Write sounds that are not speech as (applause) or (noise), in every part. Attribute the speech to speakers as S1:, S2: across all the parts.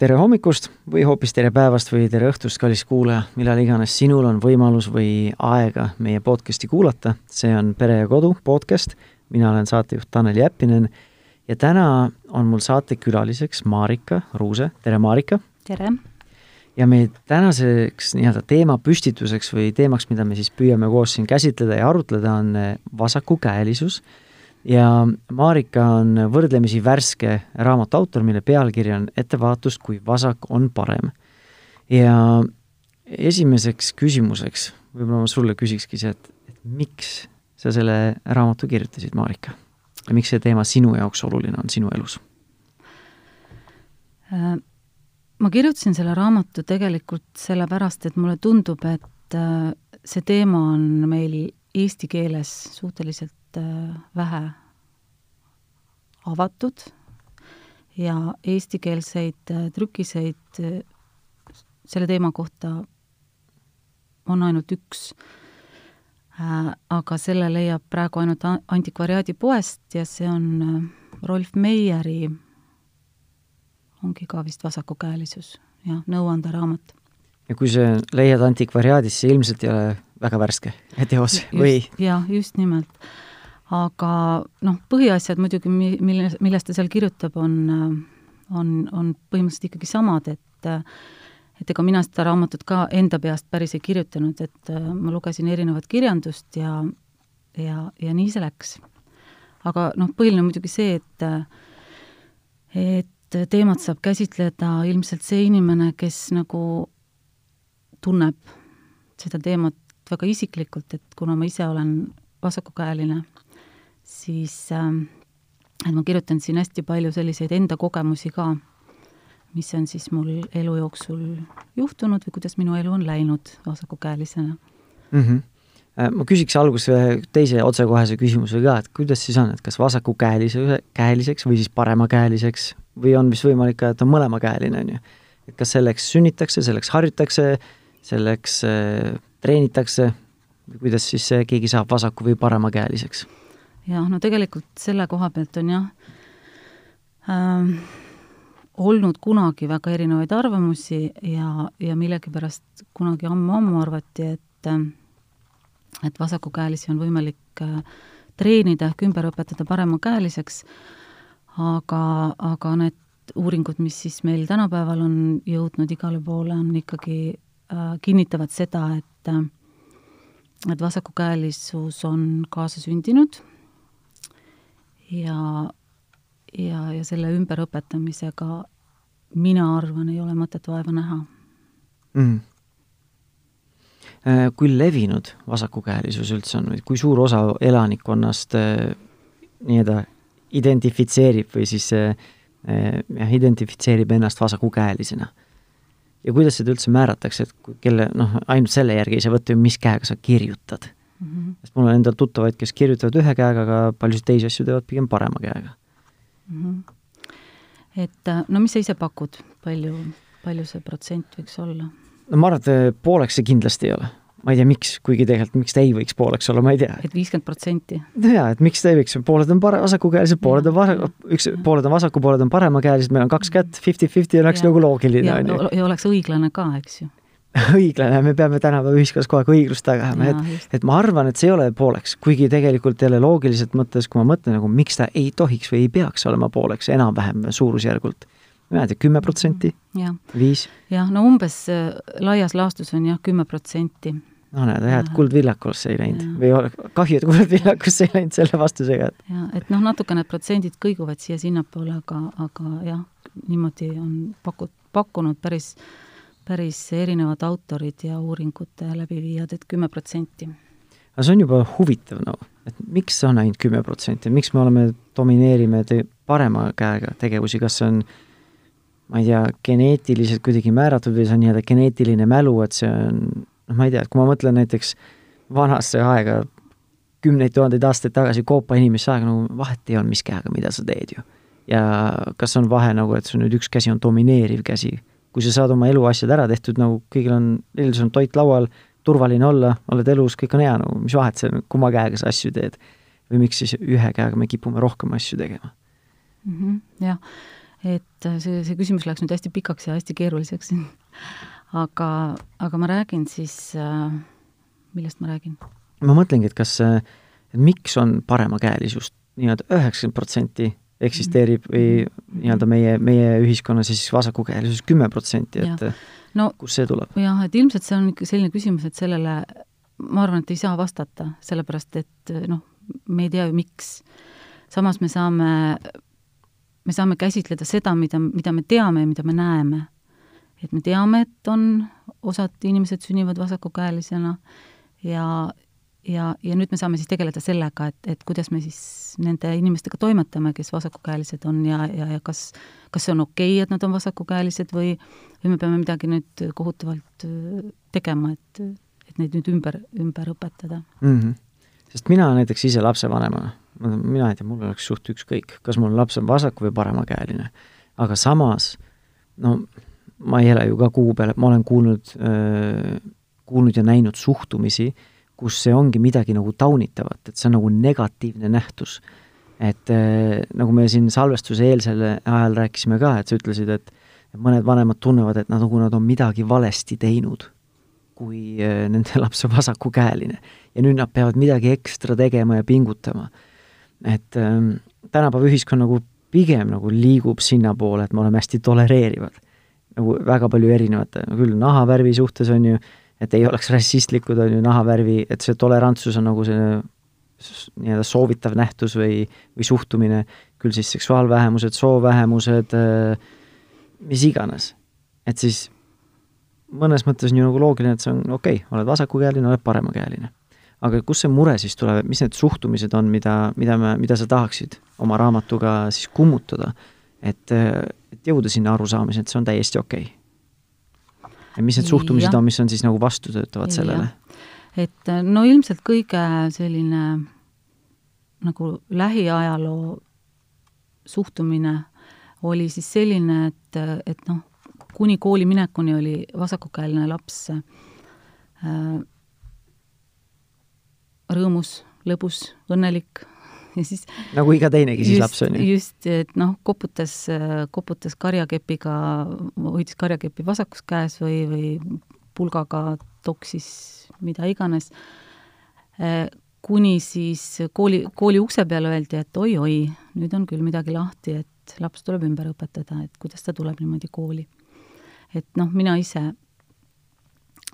S1: tere hommikust või hoopis tere päevast või tere õhtust, kallis kuulaja, millal iganes sinul on võimalus või aega meie podcasti kuulata. see on Pere ja Kodu podcast, mina olen saatejuht Tanel Jeppinen ja täna on mul saatekülaliseks Marika Ruuse, tere Marika!
S2: tere!
S1: ja meie tänaseks nii-öelda teemapüstituseks või teemaks, mida me siis püüame koos siin käsitleda ja arutleda, on vasakukäelisus ja Marika on võrdlemisi värske raamatu autor, mille pealkiri on Ettevaatus, kui vasak on parem. ja esimeseks küsimuseks, võib-olla ma sulle küsikski see, et, et miks sa selle raamatu kirjutasid, Marika? ja miks see teema sinu jaoks oluline on sinu elus?
S2: Äh, ma kirjutasin selle raamatu tegelikult sellepärast, et mulle tundub, et äh, see teema on meil eesti keeles suhteliselt Äh, vähe avatud ja eestikeelseid äh, trükiseid äh, selle teema kohta on ainult üks. aga selle leiab praegu ainult antikvariaadi poest ja see on Rolf Meieri, ongi ka vist vasakukäelisus, jah, nõuanderaamat.
S1: Ja kui sa leiad antikvariaadis, see ilmselt ei ole väga värske teos või?
S2: jah, just nimelt aga noh, põhiasjad muidugi, mille, millest ta seal kirjutab, on, on, on põhimõtteliselt ikkagi samad, et et ega mina seda raamatut ka enda peast päris ei kirjutanud, et ma lugesin erinevat kirjandust ja, ja, ja nii see läks. aga noh, põhiline on muidugi see, et et teemat saab käsitleda ilmselt see inimene, kes nagu tunneb seda teemat väga isiklikult, et kuna ma ise olen vasakukäeline siis äh, et ma kirjutan siin hästi palju selliseid enda kogemusi ka, mis on siis mul elu jooksul juhtunud või kuidas minu elu on läinud vasakukäelisena
S1: mm. -hmm. Ma küsiks alguses ühe teise otsekohese küsimuse ka, et kuidas siis on, et kas vasakukäelise, käeliseks või siis paremakäeliseks või on vist võimalik ka, et on mõlemakäeline, on ju. et kas selleks sünnitakse, selleks harjutakse, selleks äh, treenitakse kuidas siis keegi saab vasaku- või paremakäeliseks?
S2: jah, no tegelikult selle koha pealt on jah ähm, olnud kunagi väga erinevaid arvamusi ja, ja millegipärast kunagi ammu-ammu arvati, et et vasakukäelisi on võimalik äh, treenida ehk ümber õpetada paremakäeliseks, aga, aga need uuringud, mis siis meil tänapäeval on jõudnud igale poole, on ikkagi äh,, kinnitavad seda, et äh, et vasakukäelisus on kaasasündinud ja, ja, ja selle ümberõpetamisega mina arvan, ei ole mõtet vaeva näha
S1: mm.. Kui levinud vasakukäelisus üldse on või kui suur osa elanikkonnast äh, nii-öelda identifitseerib või siis äh, jah, identifitseerib ennast vasakukäelisena? Ja kuidas seda üldse määratakse, et kelle, noh, ainult selle järgi ei saa võtta ju, mis käega sa kirjutad mm. -hmm. sest mul on endal tuttavaid, kes kirjutavad ühe käega, aga paljusid teisi asju teevad pigem parema käega mm.
S2: -hmm. et äh, no mis sa ise pakud, palju, palju see protsent võiks olla?
S1: no ma arvan, et pooleks see kindlasti ei ole. Ma ei tea, miks, kuigi tegelikult miks ta ei võiks pooleks olla, ma ei tea.
S2: et viiskümmend protsenti?
S1: no jaa, et miks ta ei võiks, pooled on pare-, vasakukäelised, pooled on vasa-, üks, pooled on vasaku, pooled on paremakäelised, meil on kaks kätt, fifty-fifty oleks nagu loogiline, on
S2: ju. ja oleks õiglane ka, eks ju (laughs)
S1: õiglane, me peame tänapäeva ühiskonnas kogu aeg õiglust tagama, et, et ma arvan, et see ei ole pooleks, kuigi tegelikult jälle loogiliselt mõttes, kui ma mõtlen nagu miks ta ei tohiks või ei peaks olema pooleks enam-vähem suurusjärgult, ma ei tea, kümme protsenti, viis?
S2: jah, no umbes äh, laias laastus on jah, kümme protsenti.
S1: No näed, hea, et Kuldvillakusse ei läinud ja. või kahju, et Kuldvillakusse ei läinud selle vastusega,
S2: jah, et noh, natuke need protsendid kõiguvad siia-sinnapoole, aga, aga jah, niimoodi on pakut-, pakkunud päris päris erinevad autorid ja uuringute läbiviijad, et kümme protsenti.
S1: aga see on juba huvitav, no, et miks on ainult kümme protsenti, miks me oleme, domineerime te-, parema käega tegevusi, kas see on ma ei tea, geneetiliselt kuidagi määratud või see on nii-öelda geneetiline mälu, et see on, noh, ma ei tea, et kui ma mõtlen näiteks vanasse aega, kümneid tuhandeid aastaid tagasi koopa inimesse aega, nagu vahet ei olnud, mis käega, mida sa teed ju. ja kas on vahe nagu, et sul nüüd üks käsi on domineeriv käsi kui sa saad oma eluasjad ära tehtud, nagu kõigil on, ilus on toit laual, turvaline olla, oled elus, kõik on hea, nagu mis vahet seal, kumma käega sa asju teed. või miks siis ühe käega me kipume rohkem asju tegema
S2: mm? -hmm, jah, et see, see küsimus läks nüüd hästi pikaks ja hästi keeruliseks aga, aga ma räägin siis äh,, millest ma räägin?
S1: ma mõtlengi, et kas, et miks on paremakäelisust nii-öelda üheksakümmend protsenti eksisteerib või mhm. nii-öelda meie, meie ühiskonnas ja siis vasakukäelisus kümme protsenti, et ja. no, kust see tuleb?
S2: jah, et ilmselt see on ikka selline küsimus, et sellele ma arvan, et ei saa vastata, sellepärast et noh, me ei tea ju, miks. samas me saame me saame käsitleda seda, mida, mida me teame ja mida me näeme. Et me teame, et on, osad inimesed sünnivad vasakukäelisena ja, ja, ja nüüd me saame siis tegeleda sellega, et, et kuidas me siis nende inimestega toimetame, kes vasakukäelised on ja, ja, ja kas, kas see on okei okay,, et nad on vasakukäelised või, või me peame midagi nüüd kohutavalt äh, tegema, et, et neid nüüd ümber, ümber õpetada
S1: mm. -hmm. sest mina näiteks ise lapsevanemana mina ei tea, mul oleks suht ükskõik, kas mul laps on vasak- või paremakäeline. aga samas, no ma ei ela ju ka kuu peal, et ma olen kuulnud kuulnud ja näinud suhtumisi, kus see ongi midagi nagu taunitavat, et see on nagu negatiivne nähtus. et nagu me siin salvestuse eelsel ajal rääkisime ka, et sa ütlesid, et mõned vanemad tunnevad, et nad, nagu nad on midagi valesti teinud, kui nende laps on vasakukäeline. ja nüüd nad peavad midagi ekstra tegema ja pingutama et ähm, tänapäeva ühiskond nagu pigem nagu liigub sinnapoole, et me oleme hästi tolereerivad. Nagu väga palju erinevate, küll nahavärvi suhtes on ju, et ei oleks rassistlikud, on ju, nahavärvi, et see tolerantsus on nagu selline nii-öelda soovitav nähtus või, või suhtumine, küll siis seksuaalvähemused, soovähemused äh,, mis iganes. et siis mõnes mõttes on ju nagu loogiline, et see on okei okay,, oled vasakukäeline, oled paremakäeline aga kust see mure siis tuleb, et mis need suhtumised on, mida, mida me, mida sa tahaksid oma raamatuga siis kummutada, et, et jõuda sinna arusaamiseni, et see on täiesti okei okay.? ja mis need suhtumised ja. on, mis on siis nagu vastutöötavad sellele?
S2: et no ilmselt kõige selline nagu lähiajaloo suhtumine oli siis selline, et, et noh, kuni kooli minekuni oli vasakukäeline laps äh, rõõmus, lõbus, õnnelik ja siis
S1: nagu iga teinegi siis just, laps on
S2: ju? just, et noh, koputas, koputas karjakepiga, hoidis karjakepi vasakus käes või, või pulgaga toksis mida iganes, kuni siis kooli, kooli ukse peale öeldi, et oi-oi, nüüd on küll midagi lahti, et laps tuleb ümber õpetada, et kuidas ta tuleb niimoodi kooli. et noh, mina ise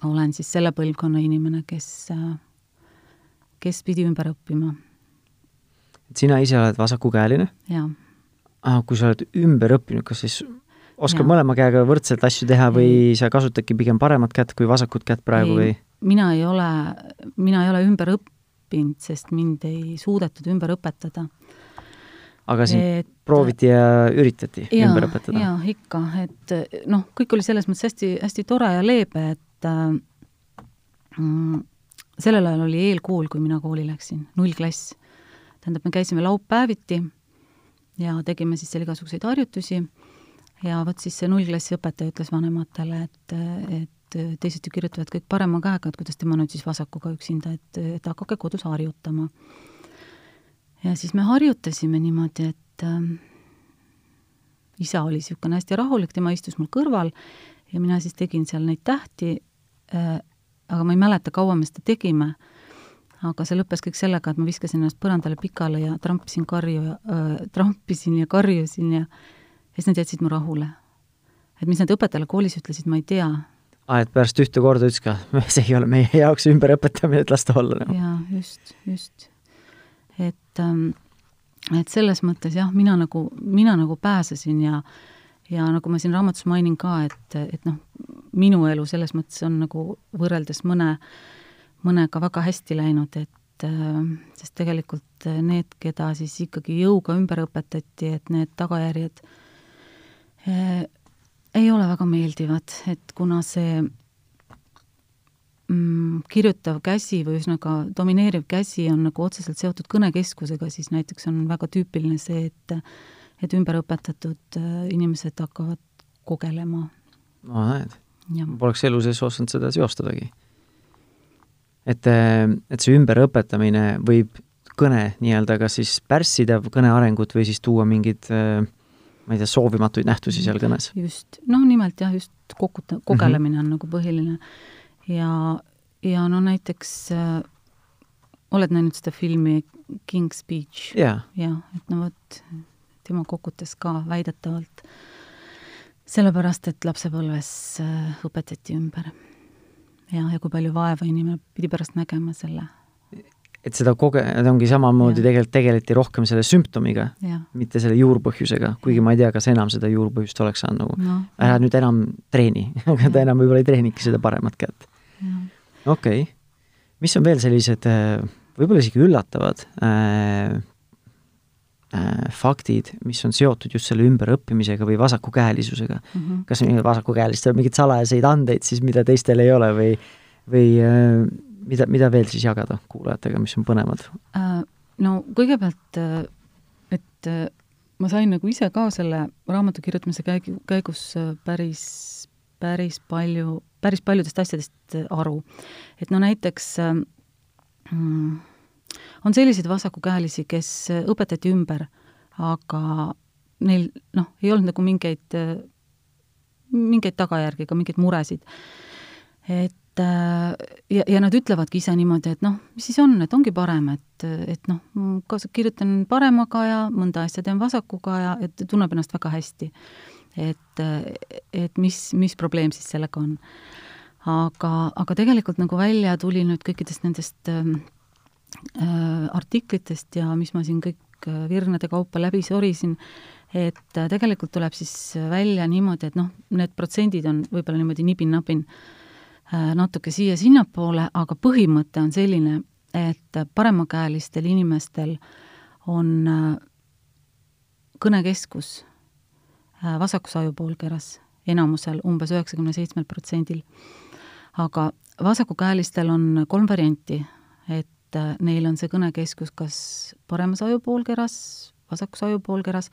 S2: olen siis selle põlvkonna inimene, kes äh, kes pidi ümber õppima.
S1: Et sina ise oled vasakukäeline? Ah, kui sa oled ümber õppinud, kas siis oskad ja. mõlema käega võrdselt asju teha või ei. sa kasutadki pigem paremat kätt kui vasakut kätt praegu ei. või?
S2: mina ei ole, mina ei ole ümber õppinud, sest mind ei suudetud ümber õpetada.
S1: aga sind et... prooviti ja üritati ja, ümber õpetada?
S2: jaa, ikka, et noh, kõik oli selles mõttes hästi, hästi tore ja leebe, et äh, mm, sellel ajal oli eelkool, kui mina kooli läksin, nullklass. Tähendab, me käisime laupäeviti ja tegime siis seal igasuguseid harjutusi ja vot siis see nullklassi õpetaja ütles vanematele, et, et teised ju kirjutavad kõik parema käega, et kuidas tema nüüd siis vasakuga üksinda, et, et hakake kodus harjutama. ja siis me harjutasime niimoodi, et äh, isa oli niisugune hästi rahulik, tema istus mul kõrval ja mina siis tegin seal neid tähti äh,, aga ma ei mäleta, kaua me seda tegime, aga see lõppes kõik sellega, et ma viskasin ennast põrandale pikali ja trampisin karju ja äh,, trampisin ja karjusin ja ja siis nad jätsid mu rahule. et mis nad õpetajale koolis ütlesid, ma ei tea.
S1: aa, et pärast ühte korda ütles ka, (laughs) see ei ole meie jaoks ümberõpetamine, et las ta olla
S2: nagu. jaa, just, just. et ähm, et selles mõttes jah, mina nagu, mina nagu pääsesin ja ja nagu ma siin raamatus mainin ka, et, et noh, minu elu selles mõttes on nagu võrreldes mõne, mõnega väga hästi läinud, et äh, sest tegelikult need, keda siis ikkagi jõuga ümber õpetati, et need tagajärjed äh, ei ole väga meeldivad, et kuna see mm, kirjutav käsi või ühesõnaga domineeriv käsi on nagu otseselt seotud kõnekeskusega, siis näiteks on väga tüüpiline see, et et ümberõpetatud äh, inimesed hakkavad kogelema.
S1: no näed, poleks elu sees osanud seda seostadagi. Et, äh, et see ümberõpetamine võib kõne nii-öelda kas siis pärssida kõne arengut või siis tuua mingid äh, ma ei tea, soovimatuid nähtusi seal kõnes.
S2: just, noh nimelt jah, just kokuta-, kogelemine mm -hmm. on nagu põhiline. ja, ja no näiteks äh, oled näinud seda filmi King's Speech?
S1: jaa.
S2: jah, et no vot, tema kokutas ka väidetavalt sellepärast, et lapsepõlves äh, õpetati ümber. Jah, ja kui palju vaeva inimene pidi pärast nägema selle.
S1: Et seda koge-, ongi samamoodi tegelikult tegeleti rohkem selle sümptomiga, mitte selle juurpõhjusega, kuigi ma ei tea, kas enam seda juurpõhjust oleks saanud nagu no,, ära nüüd enam treeni (laughs) aga ta enam võib-olla ei treenigi seda paremat kätt. okei. Okay., mis on veel sellised äh, võib-olla isegi üllatavad äh, faktid, mis on seotud just selle ümberõppimisega või vasakukäelisusega mm. -hmm. kas vasakukäelistel on mingeid salajaseid andeid siis, mida teistel ei ole või, või äh, mida, mida veel siis jagada kuulajatega, mis on põnevad?
S2: Äh, no kõigepealt, äh, et äh, ma sain nagu ise ka selle raamatu kirjutamise käigu, käigus päris, päris palju, päris paljudest asjadest aru. et no näiteks mm, on selliseid vasakukäelisi, kes õpetati ümber, aga neil noh, ei olnud nagu mingeid, mingeid tagajärgi ega mingeid muresid. et äh, ja, ja nad ütlevadki ise niimoodi, et noh, mis siis on, et ongi parem, et, et noh, kas kirjutan paremaga ja mõnda asja teen vasakuga ja et tunneb ennast väga hästi. et, et mis, mis probleem siis sellega on. aga, aga tegelikult nagu välja tuli nüüd kõikidest nendest äh, artiklitest ja mis ma siin kõik äh, virnade kaupa läbi sorisin, et äh, tegelikult tuleb siis välja niimoodi, et noh, need protsendid on võib-olla niimoodi nibin-nabin äh, Äh, natuke siia-sinnapoole, aga põhimõte on selline, et paremakäelistel inimestel on äh, kõnekeskus äh, vasakus ajupoolkeras, enamusel umbes üheksakümne seitsmel protsendil. aga vasakukäelistel on kolm varianti, et neil on see kõnekeskus kas paremas ajupoolkeras, vasakus ajupoolkeras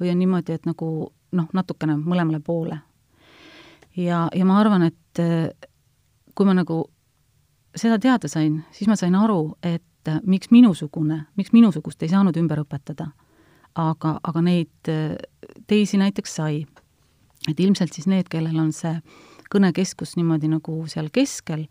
S2: või on niimoodi, et nagu noh, natukene mõlemale poole. ja, ja ma arvan, et kui ma nagu seda teada sain, siis ma sain aru, et miks minusugune, miks minusugust ei saanud ümber õpetada. aga, aga neid teisi näiteks sai. et ilmselt siis need, kellel on see kõnekeskus niimoodi nagu seal keskel,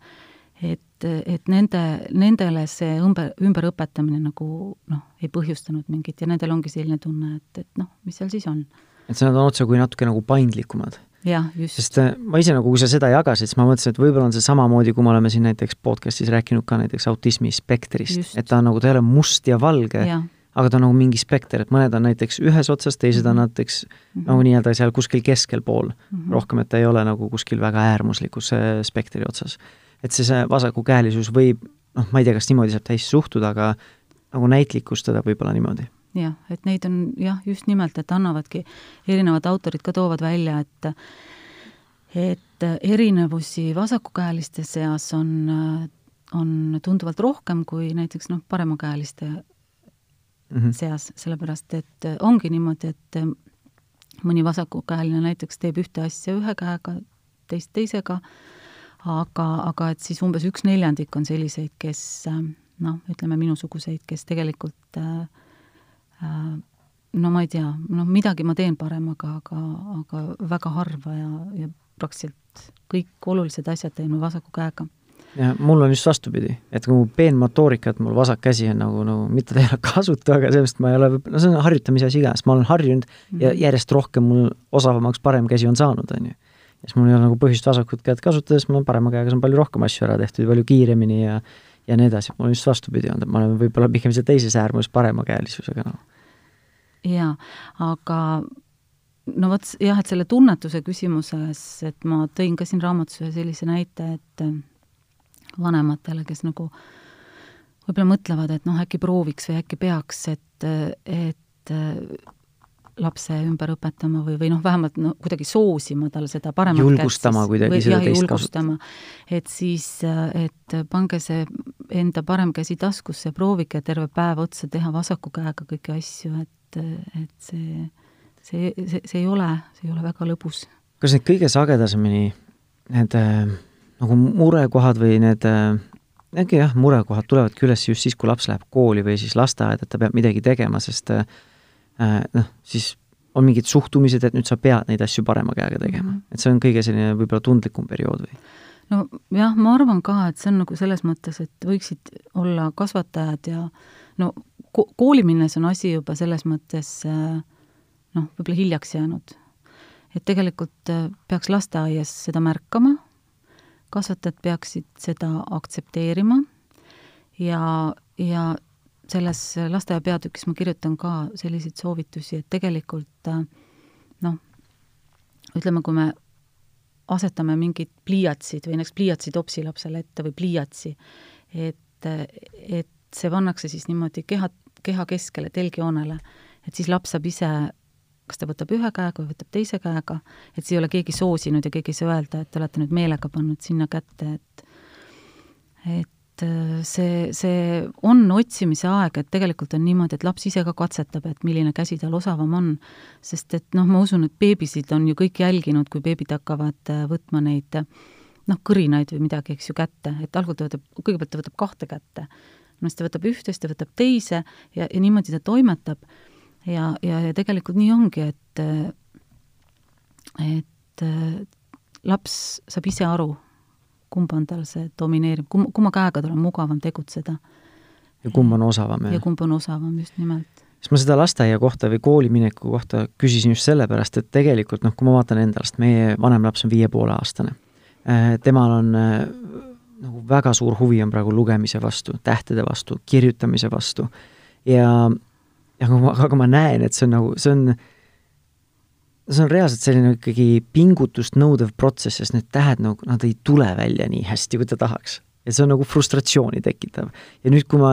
S2: et, et nende, nendele see ümber, ümberõpetamine nagu noh, ei põhjustanud mingit ja nendel ongi selline tunne, et, et noh, mis seal siis on.
S1: et see nad on otsekui natuke nagu paindlikumad
S2: jah, just.
S1: sest äh, ma ise nagu, kui sa seda jagasid, siis ma mõtlesin, et võib-olla on see samamoodi, kui me oleme siin näiteks podcast'is rääkinud ka näiteks autismi spektrist, et ta on nagu, ta ei ole must ja valge, aga ta on nagu mingi spekter, et mõned on näiteks ühes otsas, teised on mhm. näiteks mm -hmm. nagu nii-öelda seal kuskil keskel pool mm. -hmm. rohkem, et ta ei ole nagu kuskil väga äärmuslikus äh, spektri otsas. Et see, see vasakukäelisus võib, noh, ma ei tea, kas niimoodi saab täis suhtuda, aga nagu näitlikustada võib-olla niimoodi
S2: jah, et neid on jah, just nimelt, et annavadki, erinevad autorid ka toovad välja, et et erinevusi vasakukäeliste seas on, on tunduvalt rohkem kui näiteks noh, paremakäeliste mm -hmm. seas, sellepärast et ongi niimoodi, et mõni vasakukäeline näiteks teeb ühte asja ühe käega, teist teisega, aga, aga et siis umbes üks neljandik on selliseid, kes noh, ütleme minusuguseid, kes tegelikult äh, Äh, no ma ei tea, noh, midagi ma teen paremaga, aga, aga väga harva ja, ja praktiliselt kõik olulised asjad teen ma vasaku käega.
S1: ja mul on just vastupidi, et kui peenmotoorika, et mul vasak käsi on nagu, nagu mitte ta ei ole kasutu, aga sellest ma ei ole, no see on harjutamise asi ka, sest ma olen harjunud mm -hmm. ja mhm. järjest rohkem mul osavamaks parem käsi on saanud, on ju. Siis mul ei ole nagu põhjust vasakut kätt kasutada, sest mul parema käega saan palju rohkem asju ära tehtud ja palju kiiremini ja ja nii edasi, mul on just vastupidi olnud, et ma olen võib-olla pigem seal teises äärmus paremakäelisusega, noh.
S2: Jaa, aga no vot jah, et selle tunnetuse küsimuses, et ma tõin ka siin raamatus ühe sellise näite, et äh, vanematele, kes nagu võib-olla mõtlevad, et noh, äkki prooviks või äkki peaks, et, et äh, lapse ümber õpetama või, või noh, vähemalt no kuidagi soosima tal seda paremat
S1: julgustama kätt, kuidagi või, seda jah, teist
S2: julgustama. et siis, et pange see enda parem käsi taskusse, proovige terve päev otsa teha vasaku käega kõiki asju, et et, et see, see, see, see ei ole, see ei ole väga lõbus.
S1: kas need kõige sagedasemini need äh, nagu murekohad või need äh, äkki jah, murekohad tulevadki üles just siis, kui laps läheb kooli või siis lasteaeda, et ta peab midagi tegema, sest äh, noh, siis on mingid suhtumised, et nüüd sa pead neid asju parema käega tegema -hmm. et see on kõige selline võib-olla tundlikum periood või?
S2: no jah, ma arvan ka, et see on nagu selles mõttes, et võiksid olla kasvatajad ja no ko kooli minnes on asi juba selles mõttes noh, võib-olla hiljaks jäänud. et tegelikult peaks lasteaias seda märkama, kasvatajad peaksid seda aktsepteerima ja, ja selles lasteaia peatükis ma kirjutan ka selliseid soovitusi, et tegelikult äh, noh, ütleme, kui me asetame mingid pliiatsid või näiteks pliiatsi topsilapsele ette või pliiatsi, et, et see pannakse siis niimoodi keha, keha keskele, telgjoonele, et siis laps saab ise kas ta võtab ühe käega või võtab teise käega, et siis ei ole keegi soosinud ja keegi ei saa öelda, et te olete nüüd meelega pannud sinna kätte, et et see, see on otsimise aeg, et tegelikult on niimoodi, et laps ise ka katsetab, et milline käsi tal osavam on. sest et noh, ma usun, et beebisid on ju kõik jälginud, kui beebid hakkavad äh, võtma neid noh, kõrinaid või midagi, eks ju, kätte, et algul ta võtab, kõigepealt ta võtab kahte kätte. no siis ta võtab ühte, siis ta võtab teise ja, ja niimoodi ta toimetab. ja, ja, ja tegelikult nii ongi, et et laps saab ise aru, kumb on tal see domineeriv, kum-, kumma käega tal on mugavam tegutseda.
S1: ja kumb on osavam, jah?
S2: ja kumb on osavam, just nimelt.
S1: siis ma seda lasteaia kohta või koolimineku kohta küsisin just sellepärast, et tegelikult noh, kui ma vaatan enda last, meie vanem laps on viie poole aastane, äh, temal on äh, nagu väga suur huvi on praegu lugemise vastu, tähtede vastu, kirjutamise vastu ja, ja aga ma näen, et see on nagu, see on see on reaalselt selline ikkagi pingutust nõudev protsess, sest need tähed nagu, nad ei tule välja nii hästi, kui ta tahaks. ja see on nagu frustratsiooni tekitav. ja nüüd, kui ma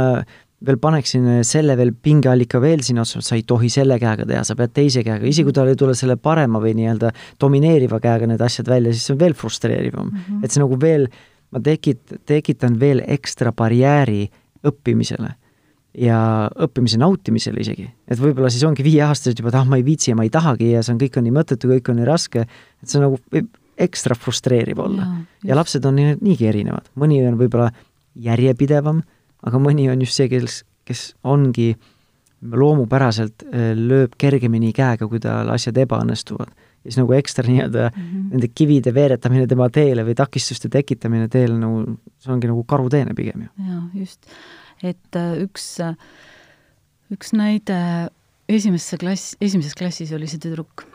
S1: veel paneksin selle veel pingeallika veel sinna otsa, sa ei tohi selle käega teha, sa pead teise käega, isegi kui tal ei tule selle parema või nii-öelda domineeriva käega need asjad välja, siis see on veel frustreerivam mm. -hmm. et see nagu veel, ma tekit-, tekitan veel ekstra barjääri õppimisele ja õppimise nautimisele isegi. et võib-olla siis ongi viieaastased juba, et ah, ma ei viitsi ja ma ei tahagi ja see on, kõik on nii mõttetu, kõik on nii raske, et see nagu võib ekstra frustreeriv olla. ja lapsed on niigi erinevad, mõni on võib-olla järjepidevam, aga mõni on just see, kes, kes ongi loomupäraselt äh, lööb kergemini käega, kui tal asjad ebaõnnestuvad. ja siis nagu ekstra nii-öelda mm -hmm. nende kivide veeretamine tema teele või takistuste tekitamine teel nagu, see ongi nagu karuteene pigem ju.
S2: jaa, just et äh, üks, äh, üks näide esimesse klass, esimeses klassis oli see tüdruk.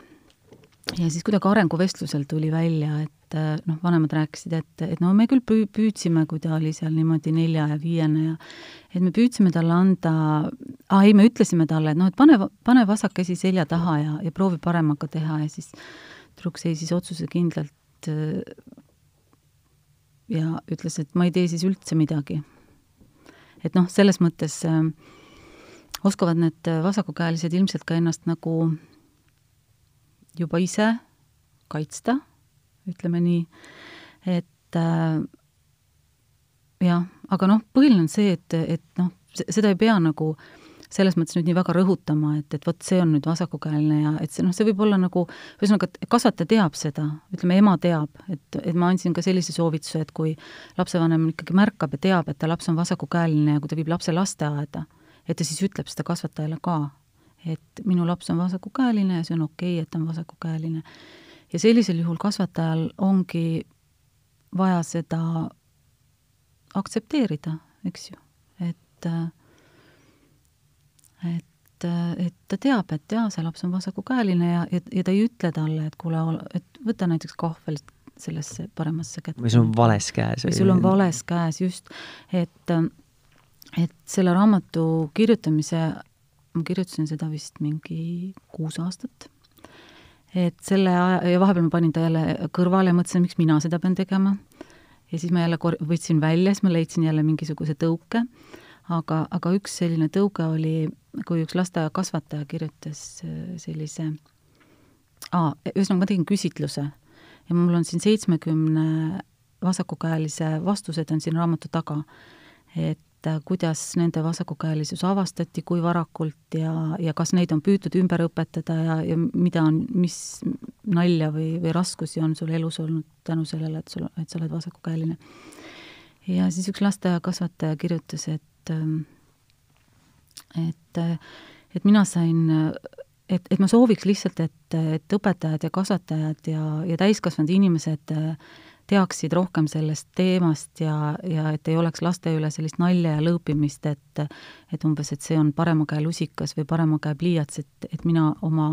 S2: Ja siis kuidagi arenguvestlusel tuli välja, et äh, noh, vanemad rääkisid, et, et no me küll püü-, püüdsime, kui ta oli seal niimoodi nelja ja viiene ja et me püüdsime talle anda, aa ei, me ütlesime talle, et noh, et pane, pane vasak käsi selja taha ja, ja proovi paremaga teha ja siis tüdruk seisis otsusekindlalt ja ütles, et ma ei tee siis üldse midagi et noh, selles mõttes äh, oskavad need vasakukäelised ilmselt ka ennast nagu juba ise kaitsta, ütleme nii, et äh, jah, aga noh, põhiline on see, et, et noh, seda ei pea nagu äh, selles mõttes nüüd nii väga rõhutama, et, et vot see on nüüd vasakukäeline ja et see noh, see võib olla nagu, ühesõnaga, et kasvataja teab seda, ütleme, ema teab, et, et ma andsin ka sellise soovituse, et kui lapsevanem ikkagi märkab ja teab, et ta laps on vasakukäeline ja kui ta viib lapse lasteaeda, et ta siis ütleb seda kasvatajale ka, et minu laps on vasakukäeline ja see on okei okay,, et ta on vasakukäeline. ja sellisel juhul kasvatajal ongi vaja seda aktsepteerida, eks ju, et äh, et, et ta teab, et jaa, see laps on vasakukäeline ja, ja, ja ta ei ütle talle, et kuule, et võta näiteks kahvel sellesse paremasse kätte.
S1: või sul on vales käes.
S2: või sul on vales käes, just. et, et selle raamatu kirjutamise, ma kirjutasin seda vist mingi kuus aastat, et selle aja, ja vahepeal ma panin ta jälle kõrvale ja mõtlesin, miks mina seda pean tegema. ja siis ma jälle kor-, võtsin välja, siis ma leidsin jälle mingisuguse tõuke aga, aga üks selline tõuge oli, kui üks lasteaiakasvataja kirjutas äh, sellise, ühesõnaga ma tegin küsitluse ja mul on siin seitsmekümne vasakukäelise vastused on siin raamatu taga, et äh, kuidas nende vasakukäelisus avastati, kui varakult ja, ja kas neid on püütud ümber õpetada ja, ja mida on, mis nalja või, või raskusi on sul elus olnud tänu sellele, et sul, et sa oled vasakukäeline. ja siis üks lasteaiakasvataja kirjutas, et et, et, et mina sain et, et ma sooviks lihtsalt, et, et õpetajad ja kasvatajad ja, ja täiskasvanud inimesed äh, teaksid rohkem sellest teemast ja, ja et ei oleks laste üle sellist nalja ja lõõpimist, et et umbes, et see on parema käe lusikas või parema käe pliiats, et, et mina oma,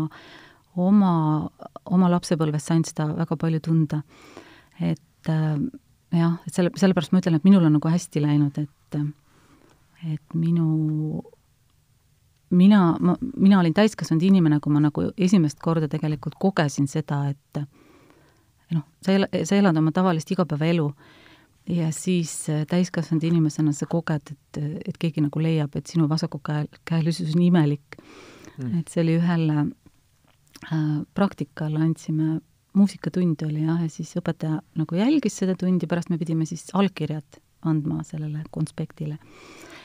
S2: oma, oma lapsepõlves sain seda väga palju tunda. et äh, jah, et selle, sellepärast ma ütlen, et minul on nagu hästi läinud, et et minu mina, ma, mina olin täiskasvanud inimene, kui ma nagu esimest korda tegelikult kogesin seda, et noh, sa ela-, sa elad oma tavalist igapäevaelu ja siis äh, täiskasvanud inimesena sa koged, et, et keegi nagu leiab, et sinu vasaku käe, käelisus on imelik. Mm.. et see oli ühel äh, praktikal andsime, muusikatund oli jah, ja siis õpetaja nagu jälgis seda tundi, pärast me pidime siis allkirjad andma sellele konspektile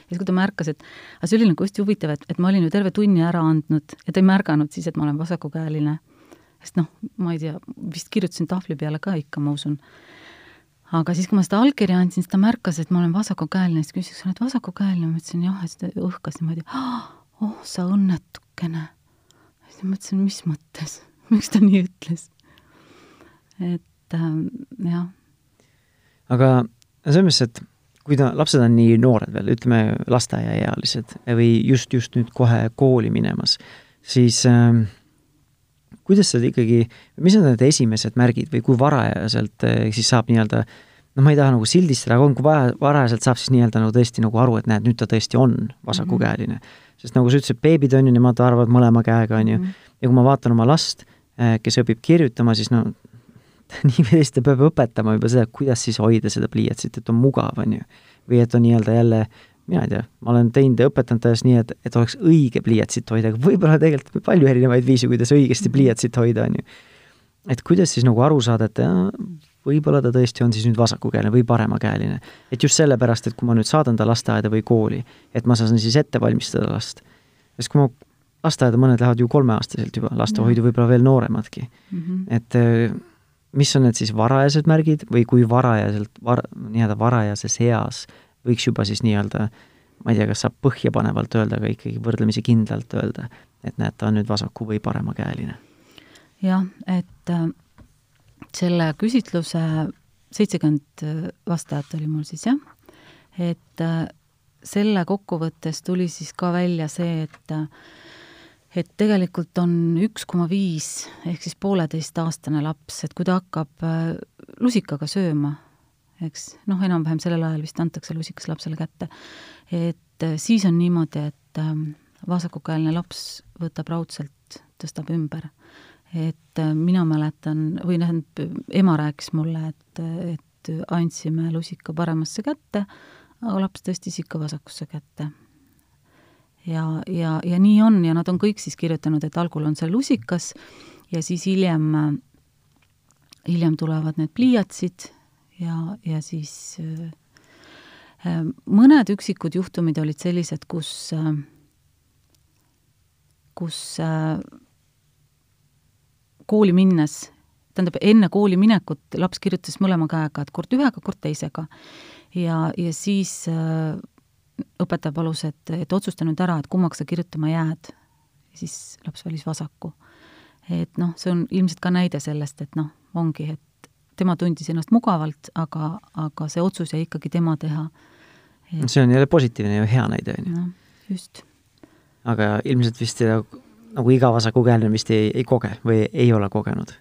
S2: ja siis, kui ta märkas, et aga see oli nagu hästi huvitav, et, et ma olin ju terve tunni ära andnud ja ta ei märganud siis, et ma olen vasakukäeline. sest noh, ma ei tea, vist kirjutasin tahvli peale ka ikka, ma usun. aga siis, kui ma seda allkirja andsin, siis ta märkas, et ma olen vasakukäeline, siis küsis, sa oled vasakukäeline, ma ütlesin jah, ja siis ta õhkas niimoodi, oh sa õnnetukene. siis ma mõtlesin, mis mõttes, (laughs) miks ta nii ütles. et ähm, jah.
S1: aga selles mõttes, et kui ta, lapsed on nii noored veel, ütleme lasteaiaealised või just, just nüüd kohe kooli minemas, siis äh, kuidas seda ikkagi, mis on need esimesed märgid või kui varajaselt äh, siis saab nii-öelda noh, ma ei taha nagu sildistada, aga kui vaja, varajaselt saab siis nii-öelda nagu tõesti nagu aru, et näed, nüüd ta tõesti on vasakukäeline mm. -hmm. sest nagu sa ütlesid, beebid on ju, nemad arvavad mõlema käega, on ju, mhm. ja kui ma vaatan oma last, äh, kes õpib kirjutama, siis no (laughs) nii või teisiti peab õpetama juba seda, kuidas siis hoida seda pliiatsit, et on mugav, on ju. või et on nii-öelda jälle, mina ei tea, ma olen teinud ja õpetanud täiesti nii, et, et oleks õige pliiatsit hoida, aga võib-olla tegelikult palju erinevaid viise, kuidas õigesti pliiatsit hoida, on ju. et kuidas siis nagu aru saada, et jah, võib-olla ta tõesti on siis nüüd vasakukäeline või paremakäeline. et just sellepärast, et kui ma nüüd saadan ta lasteaeda või kooli, et ma saan siis ette valmistada last. sest kui ma lasteaeda, mõned lähevad ju kolmeaastaselt juba, lastehoidu võib-olla veel nooremadki mm. -hmm. et mis on need siis varajased märgid või kui varajaselt, var-, nii-öelda varajases eas võiks juba siis nii-öelda ma ei tea, kas saab põhjapanevalt öelda, aga ikkagi võrdlemisi kindlalt öelda, et näed, ta on nüüd vasaku- või paremakäeline?
S2: jah, et äh, selle küsitluse seitsekümmend vastajat oli mul siis jah, et äh, selle kokkuvõttes tuli siis ka välja see, et äh, et tegelikult on üks koma viis ehk siis pooleteistaastane laps, et kui ta hakkab äh, lusikaga sööma, eks noh, enam-vähem sellel ajal vist antakse lusikas lapsele kätte, et äh, siis on niimoodi, et ähm, vasakukäeline laps võtab raudselt, tõstab ümber. et äh, mina mäletan, või tähendab, ema rääkis mulle, et, et andsime lusika paremasse kätte, aga laps tõstis ikka vasakusse kätte ja, ja, ja nii on ja nad on kõik siis kirjutanud, et algul on see lusikas ja siis hiljem, hiljem tulevad need pliiatsid ja, ja siis äh, mõned üksikud juhtumid olid sellised, kus äh,, kus äh, kooli minnes, tähendab, enne kooli minekut laps kirjutas mõlema käega, et kord ühega, kord teisega. ja, ja siis äh, õpetaja palus, et, et otsusta nüüd ära, et kummaks sa kirjutama jääd. siis laps valis vasaku. et noh, see on ilmselt ka näide sellest, et noh, ongi, et tema tundis ennast mugavalt, aga, aga see otsus jäi ikkagi tema teha
S1: et.... see on jälle positiivne ja hea näide, on ju.
S2: just.
S1: aga ilmselt vist nagu iga vasakukäeline vist ei, ei koge või ei ole kogenud?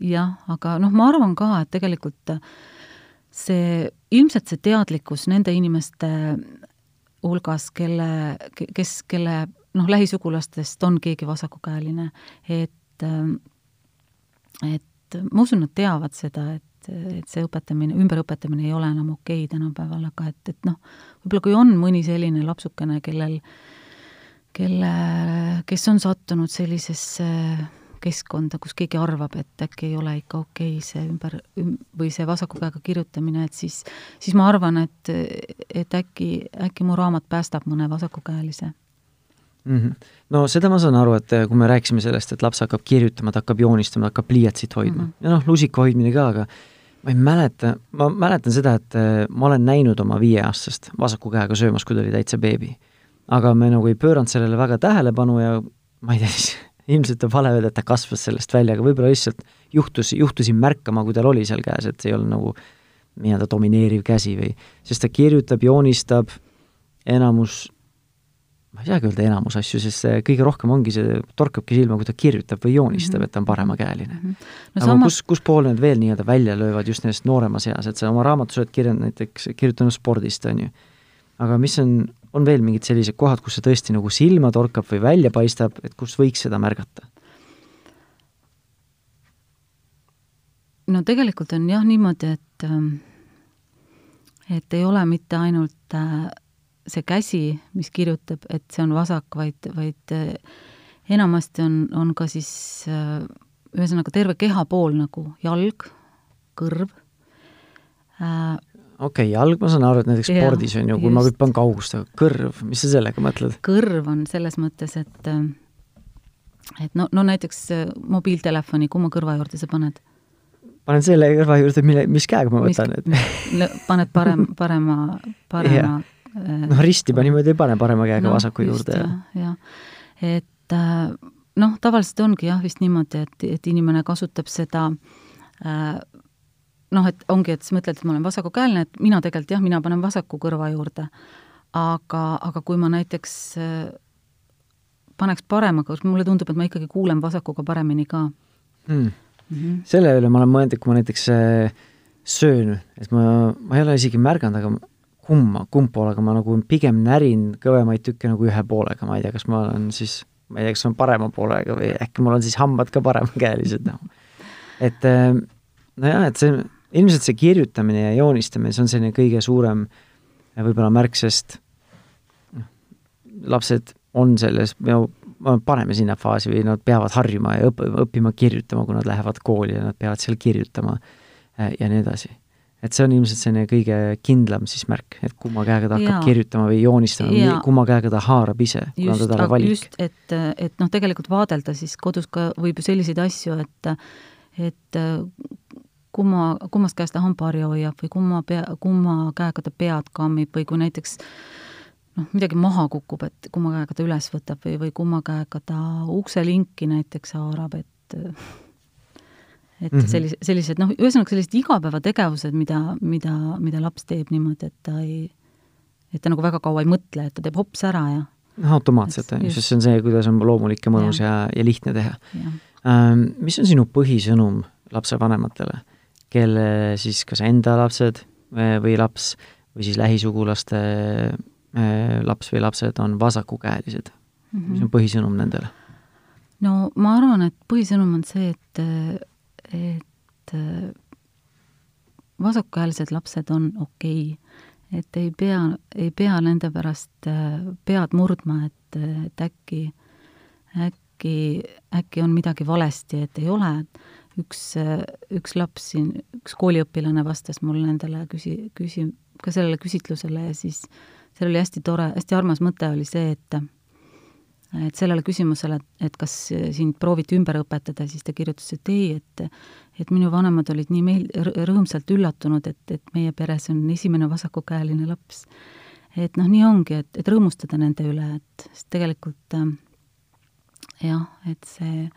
S2: jah, aga noh, ma arvan ka, et tegelikult äh, see, ilmselt see teadlikkus nende inimeste hulgas, kelle, kes, kelle noh, lähisugulastest on keegi vasakukäeline, et, et ma usun, nad teavad seda, et, et see õpetamine, ümberõpetamine ei ole enam okei tänapäeval, aga et, et noh, võib-olla kui on mõni selline lapsukene, kellel, kelle, kes on sattunud sellisesse keskkonda, kus keegi arvab, et äkki ei ole ikka okei okay see ümber üm, või see vasaku käega kirjutamine, et siis, siis ma arvan, et, et äkki, äkki mu raamat päästab mõne vasakukäelise
S1: mm. -hmm. no seda ma saan aru, et kui me rääkisime sellest, et laps hakkab kirjutama, ta hakkab joonistama, ta hakkab pliiatsit hoidma mm -hmm. ja noh, lusika hoidmine ka, aga ma ei mäleta, ma mäletan seda, et äh, ma olen näinud oma viieaastast vasaku käega söömas, kui ta oli täitsa beebi. aga me nagu ei pööranud sellele väga tähelepanu ja ma ei tea, siis ilmselt on vale öelda, et ta kasvas sellest välja, aga võib-olla lihtsalt juhtus, juhtusin märkama, kui tal oli seal käes, et see ei olnud nagu nii-öelda domineeriv käsi või, sest ta kirjutab, joonistab, enamus, ma ei saagi öelda enamus asju, sest see kõige rohkem ongi see, torkabki silma, kui ta kirjutab või joonistab mm, -hmm. et ta on paremakäeline mm. -hmm. No aga sama... kus, kus pool need veel nii-öelda välja löövad just nendest nooremas eas, et sa oma raamatus oled kirjutanud näiteks, kirjutanud spordist, on ju. aga mis on, on veel mingid sellised kohad, kus see tõesti nagu silma torkab või välja paistab, et kus võiks seda märgata?
S2: no tegelikult on jah niimoodi, et ähm, et ei ole mitte ainult äh, see käsi, mis kirjutab, et see on vasak, vaid, vaid äh, enamasti on, on ka siis äh, ühesõnaga terve kehapool nagu jalg, kõrv.
S1: Okei okay,, jalg, ma saan aru, et näiteks spordis on ju, kui just. ma hüppan kaugust, aga kõrv, mis sa sellega mõtled?
S2: kõrv on selles mõttes, et et no, no näiteks mobiiltelefoni, kumma kõrva juurde sa paned
S1: panen selle kõrva juurde, mille, mis käega ma võtan,
S2: et
S1: paned
S2: parem, parema, parema
S1: äh, noh, risti ma niimoodi ei pane parema käega no, vasaku just, juurde.
S2: jah, et äh, noh, tavaliselt ongi jah, vist niimoodi, et, et inimene kasutab seda äh, noh, et ongi, et sa mõtled, et ma olen vasakukäeline, et mina tegelikult jah, mina panen vasaku kõrva juurde. aga, aga kui ma näiteks äh, paneks paremaga, mulle tundub, et ma ikkagi kuulen vasakuga paremini ka
S1: hmm mm. -hmm. selle üle ma olen mõelnud, et kui ma näiteks äh, söön, et ma, ma ei ole isegi märganud, aga kumma, kumb pool, aga ma nagu pigem närin kõvemaid tükke nagu ühe poolega, ma ei tea, kas ma olen siis, ma ei tea, kas on parema poolega või äkki mul on siis hambad ka paremakäelised nagu. et äh, nojah, et see, ilmselt see kirjutamine ja joonistamine, see on selline kõige suurem äh, võib-olla märk, sest noh, lapsed on selles, paneme sinna faasi või nad peavad harjuma ja õpp-, õppima kirjutama, kui nad lähevad kooli ja nad peavad seal kirjutama äh, ja nii edasi. et see on ilmselt selline kõige kindlam siis märk, et kumma käega ta hakkab ja. kirjutama või joonistama, kumma käega ta haarab ise, kuna ta talle valik.
S2: just, et, et noh, tegelikult vaadelda siis kodus ka võib ju selliseid asju, et et kumma, kummast käest ta hambaharja hoiab või kumma pea, kumma käega ta pead kammib või kui näiteks äh, noh, midagi maha kukub, et kumma käega ta üles võtab või, või kumma käega ta ukselinki näiteks haarab, et et mm -hmm. sellise, sellised noh, ühesõnaga sellised igapäevategevused, mida, mida, mida laps teeb niimoodi, et ta ei, et ta nagu väga kaua ei mõtle, et ta teeb hops ära ja
S1: noh, automaatselt, on ju, sest see on see, kuidas on loomulik ja mõnus ja, ja, ja lihtne teha. Ähm, mis on sinu põhisõnum lapsevanematele, kelle siis kas enda lapsed või laps või siis lähisugulaste Äh, laps või lapsed on vasakukäelised mm. -hmm. mis on põhisõnum nendele?
S2: no ma arvan, et põhisõnum on see, et, et vasakukäelised lapsed on okei okay., et ei pea, ei pea nende pärast äh, pead murdma, et, et äkki, äkki, äkki on midagi valesti, et ei ole, üks, üks laps siin, üks kooliõpilane vastas mul nendele küsi-, küsi-, ka sellele küsitlusele ja siis äh, seal oli hästi tore, hästi armas mõte oli see, et et sellele küsimusele, et kas sind prooviti ümber õpetada, siis ta kirjutas, et ei, et et minu vanemad olid nii meil-, rõõmsalt üllatunud, et, et meie peres on esimene vasakukäeline laps. et noh, nii ongi, et, et rõõmustada nende üle, et sest tegelikult äh, jah, et see,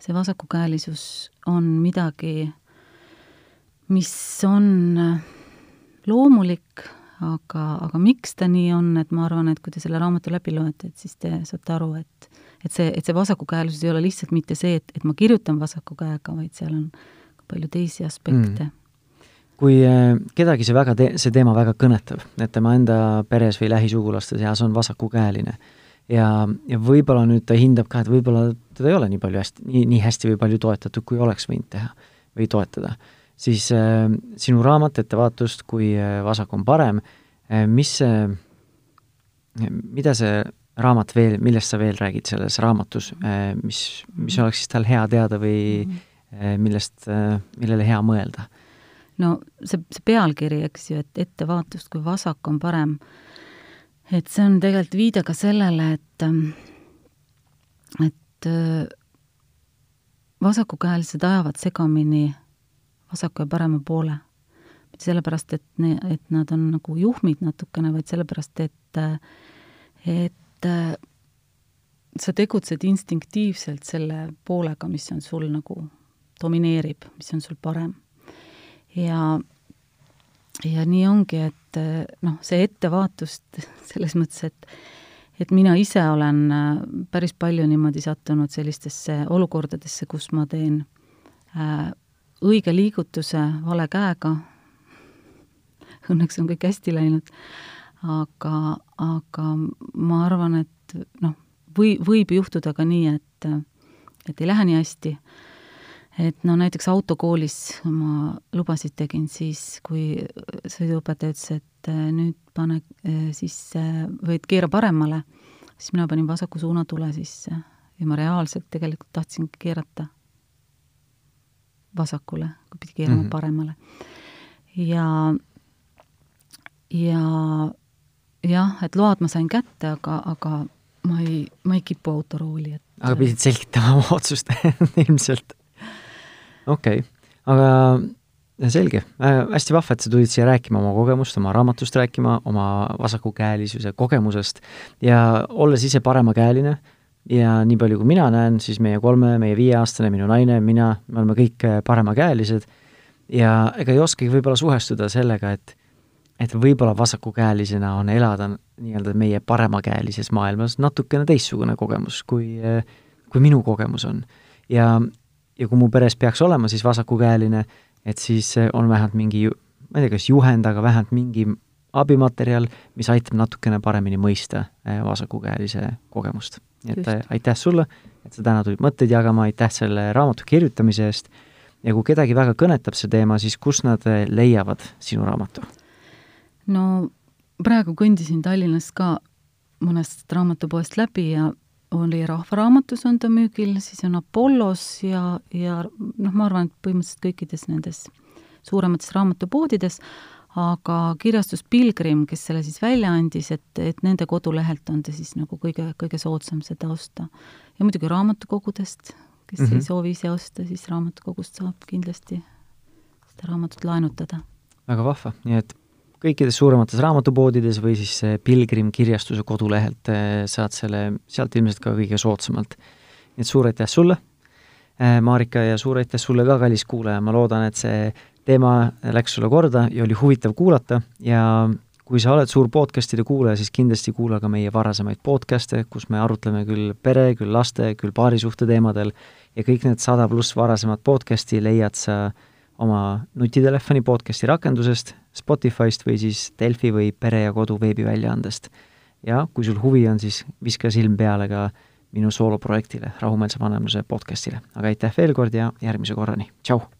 S2: see vasakukäelisus on midagi, mis on loomulik aga, aga miks ta nii on, et ma arvan, et kui te selle raamatu läbi loete, et siis te saate aru, et et see, et see vasakukäelisus ei ole lihtsalt mitte see, et, et ma kirjutan vasaku käega, vaid seal on palju teisi aspekte. Mm.
S1: Kui äh, kedagi see väga te-, see teema väga kõnetab, et tema enda peres või lähisugulaste seas on vasakukäeline ja, ja võib-olla nüüd ta hindab ka, et võib-olla teda ei ole nii palju hästi, nii, nii hästi või palju toetatud, kui oleks võinud teha või toetada siis äh, sinu raamat Ettevaatust, kui äh, vasak on parem äh,, mis see, mida see raamat veel, millest sa veel räägid selles raamatus äh,, mis, mis oleks siis tal hea teada või äh, millest äh,, millele hea mõelda?
S2: no see, see pealkiri, eks ju, et ettevaatust, kui vasak on parem, et see on tegelikult viide ka sellele, et et äh, vasakukäelised ajavad segamini vasaku ja parema poole. mitte sellepärast, et ne-, et nad on nagu juhmid natukene, vaid sellepärast, et, et sa tegutsed instinktiivselt selle poolega, mis on sul nagu, domineerib, mis on sul parem. ja, ja nii ongi, et noh, see ettevaatust (laughs) selles mõttes, et et mina ise olen äh, päris palju niimoodi sattunud sellistesse olukordadesse, kus ma teen äh, õige liigutuse vale käega, (laughs) õnneks on kõik hästi läinud, aga, aga ma arvan, et noh, või, võib juhtuda ka nii, et, et ei lähe nii hästi. Et no näiteks autokoolis ma lubasid tegin siis, kui sõiduõpetaja ütles, et äh, nüüd pane äh, sisse või et keera paremale, siis mina panin vasaku suunatule sisse ja ma reaalselt tegelikult tahtsin keerata vasakule, kui pidi keerama mm -hmm. paremale. ja, ja jah, et load ma sain kätte, aga, aga ma ei, ma ei kipu autorooli, et
S1: aga pidid selgitama oma otsust (laughs) ilmselt. Okei okay., aga selge äh,, hästi vahva, et sa tulid siia rääkima oma kogemust, oma raamatust rääkima, oma vasakukäelisuse kogemusest ja olles ise paremakäeline ja nii palju, kui mina näen, siis meie kolme, meie viieaastane, minu naine, mina, me oleme kõik paremakäelised ja ega ei oskagi võib-olla suhestuda sellega, et et võib-olla vasakukäelisena on elada nii-öelda meie paremakäelises maailmas natukene teistsugune kogemus, kui, kui minu kogemus on. ja, ja kui mu peres peaks olema siis vasakukäeline, et siis on vähemalt mingi, ma ei tea, kas juhend, aga vähemalt mingi abimaterjal, mis aitab natukene paremini mõista eh, vasakukäelise kogemust. nii et Just. Eh, aitäh sulle, et sa täna tulid mõtteid jagama, aitäh selle raamatu kirjutamise eest ja kui kedagi väga kõnetab see teema, siis kus nad eh, leiavad sinu raamatu?
S2: no praegu kõndisin Tallinnas ka mõnest raamatupoest läbi ja oli Rahvaraamatus on ta müügil, siis on Apollos ja, ja noh, ma arvan, et põhimõtteliselt kõikides nendes suuremates raamatupoodides, aga kirjastus Pilgrim, kes selle siis välja andis, et, et nende kodulehelt on ta siis nagu kõige, kõige soodsam seda osta. ja muidugi raamatukogudest, kes mm -hmm. ei soovi ise osta, siis raamatukogust saab kindlasti seda raamatut laenutada.
S1: väga vahva, nii et kõikides suuremates raamatupoodides või siis Pilgrim kirjastuse kodulehelt eh, saad selle sealt ilmselt ka kõige soodsamalt. nii et suur aitäh sulle, eh, Marika, ja suur aitäh sulle ka, kallis kuulaja, ma loodan, et see teema läks sulle korda ja oli huvitav kuulata ja kui sa oled suur podcast'ide kuulaja, siis kindlasti kuula ka meie varasemaid podcast'e, kus me arutleme küll pere, küll laste, küll paarisuhte teemadel ja kõik need sada pluss varasemat podcast'i leiad sa oma nutitelefoni podcasti rakendusest, Spotify'st või siis Delfi või Pere ja Kodu veebiväljaandest. ja kui sul huvi on, siis viska silm peale ka minu sooloprojektile, Rahumeelse vanemluse podcastile. aga aitäh veel kord ja järgmise korrani, tšau!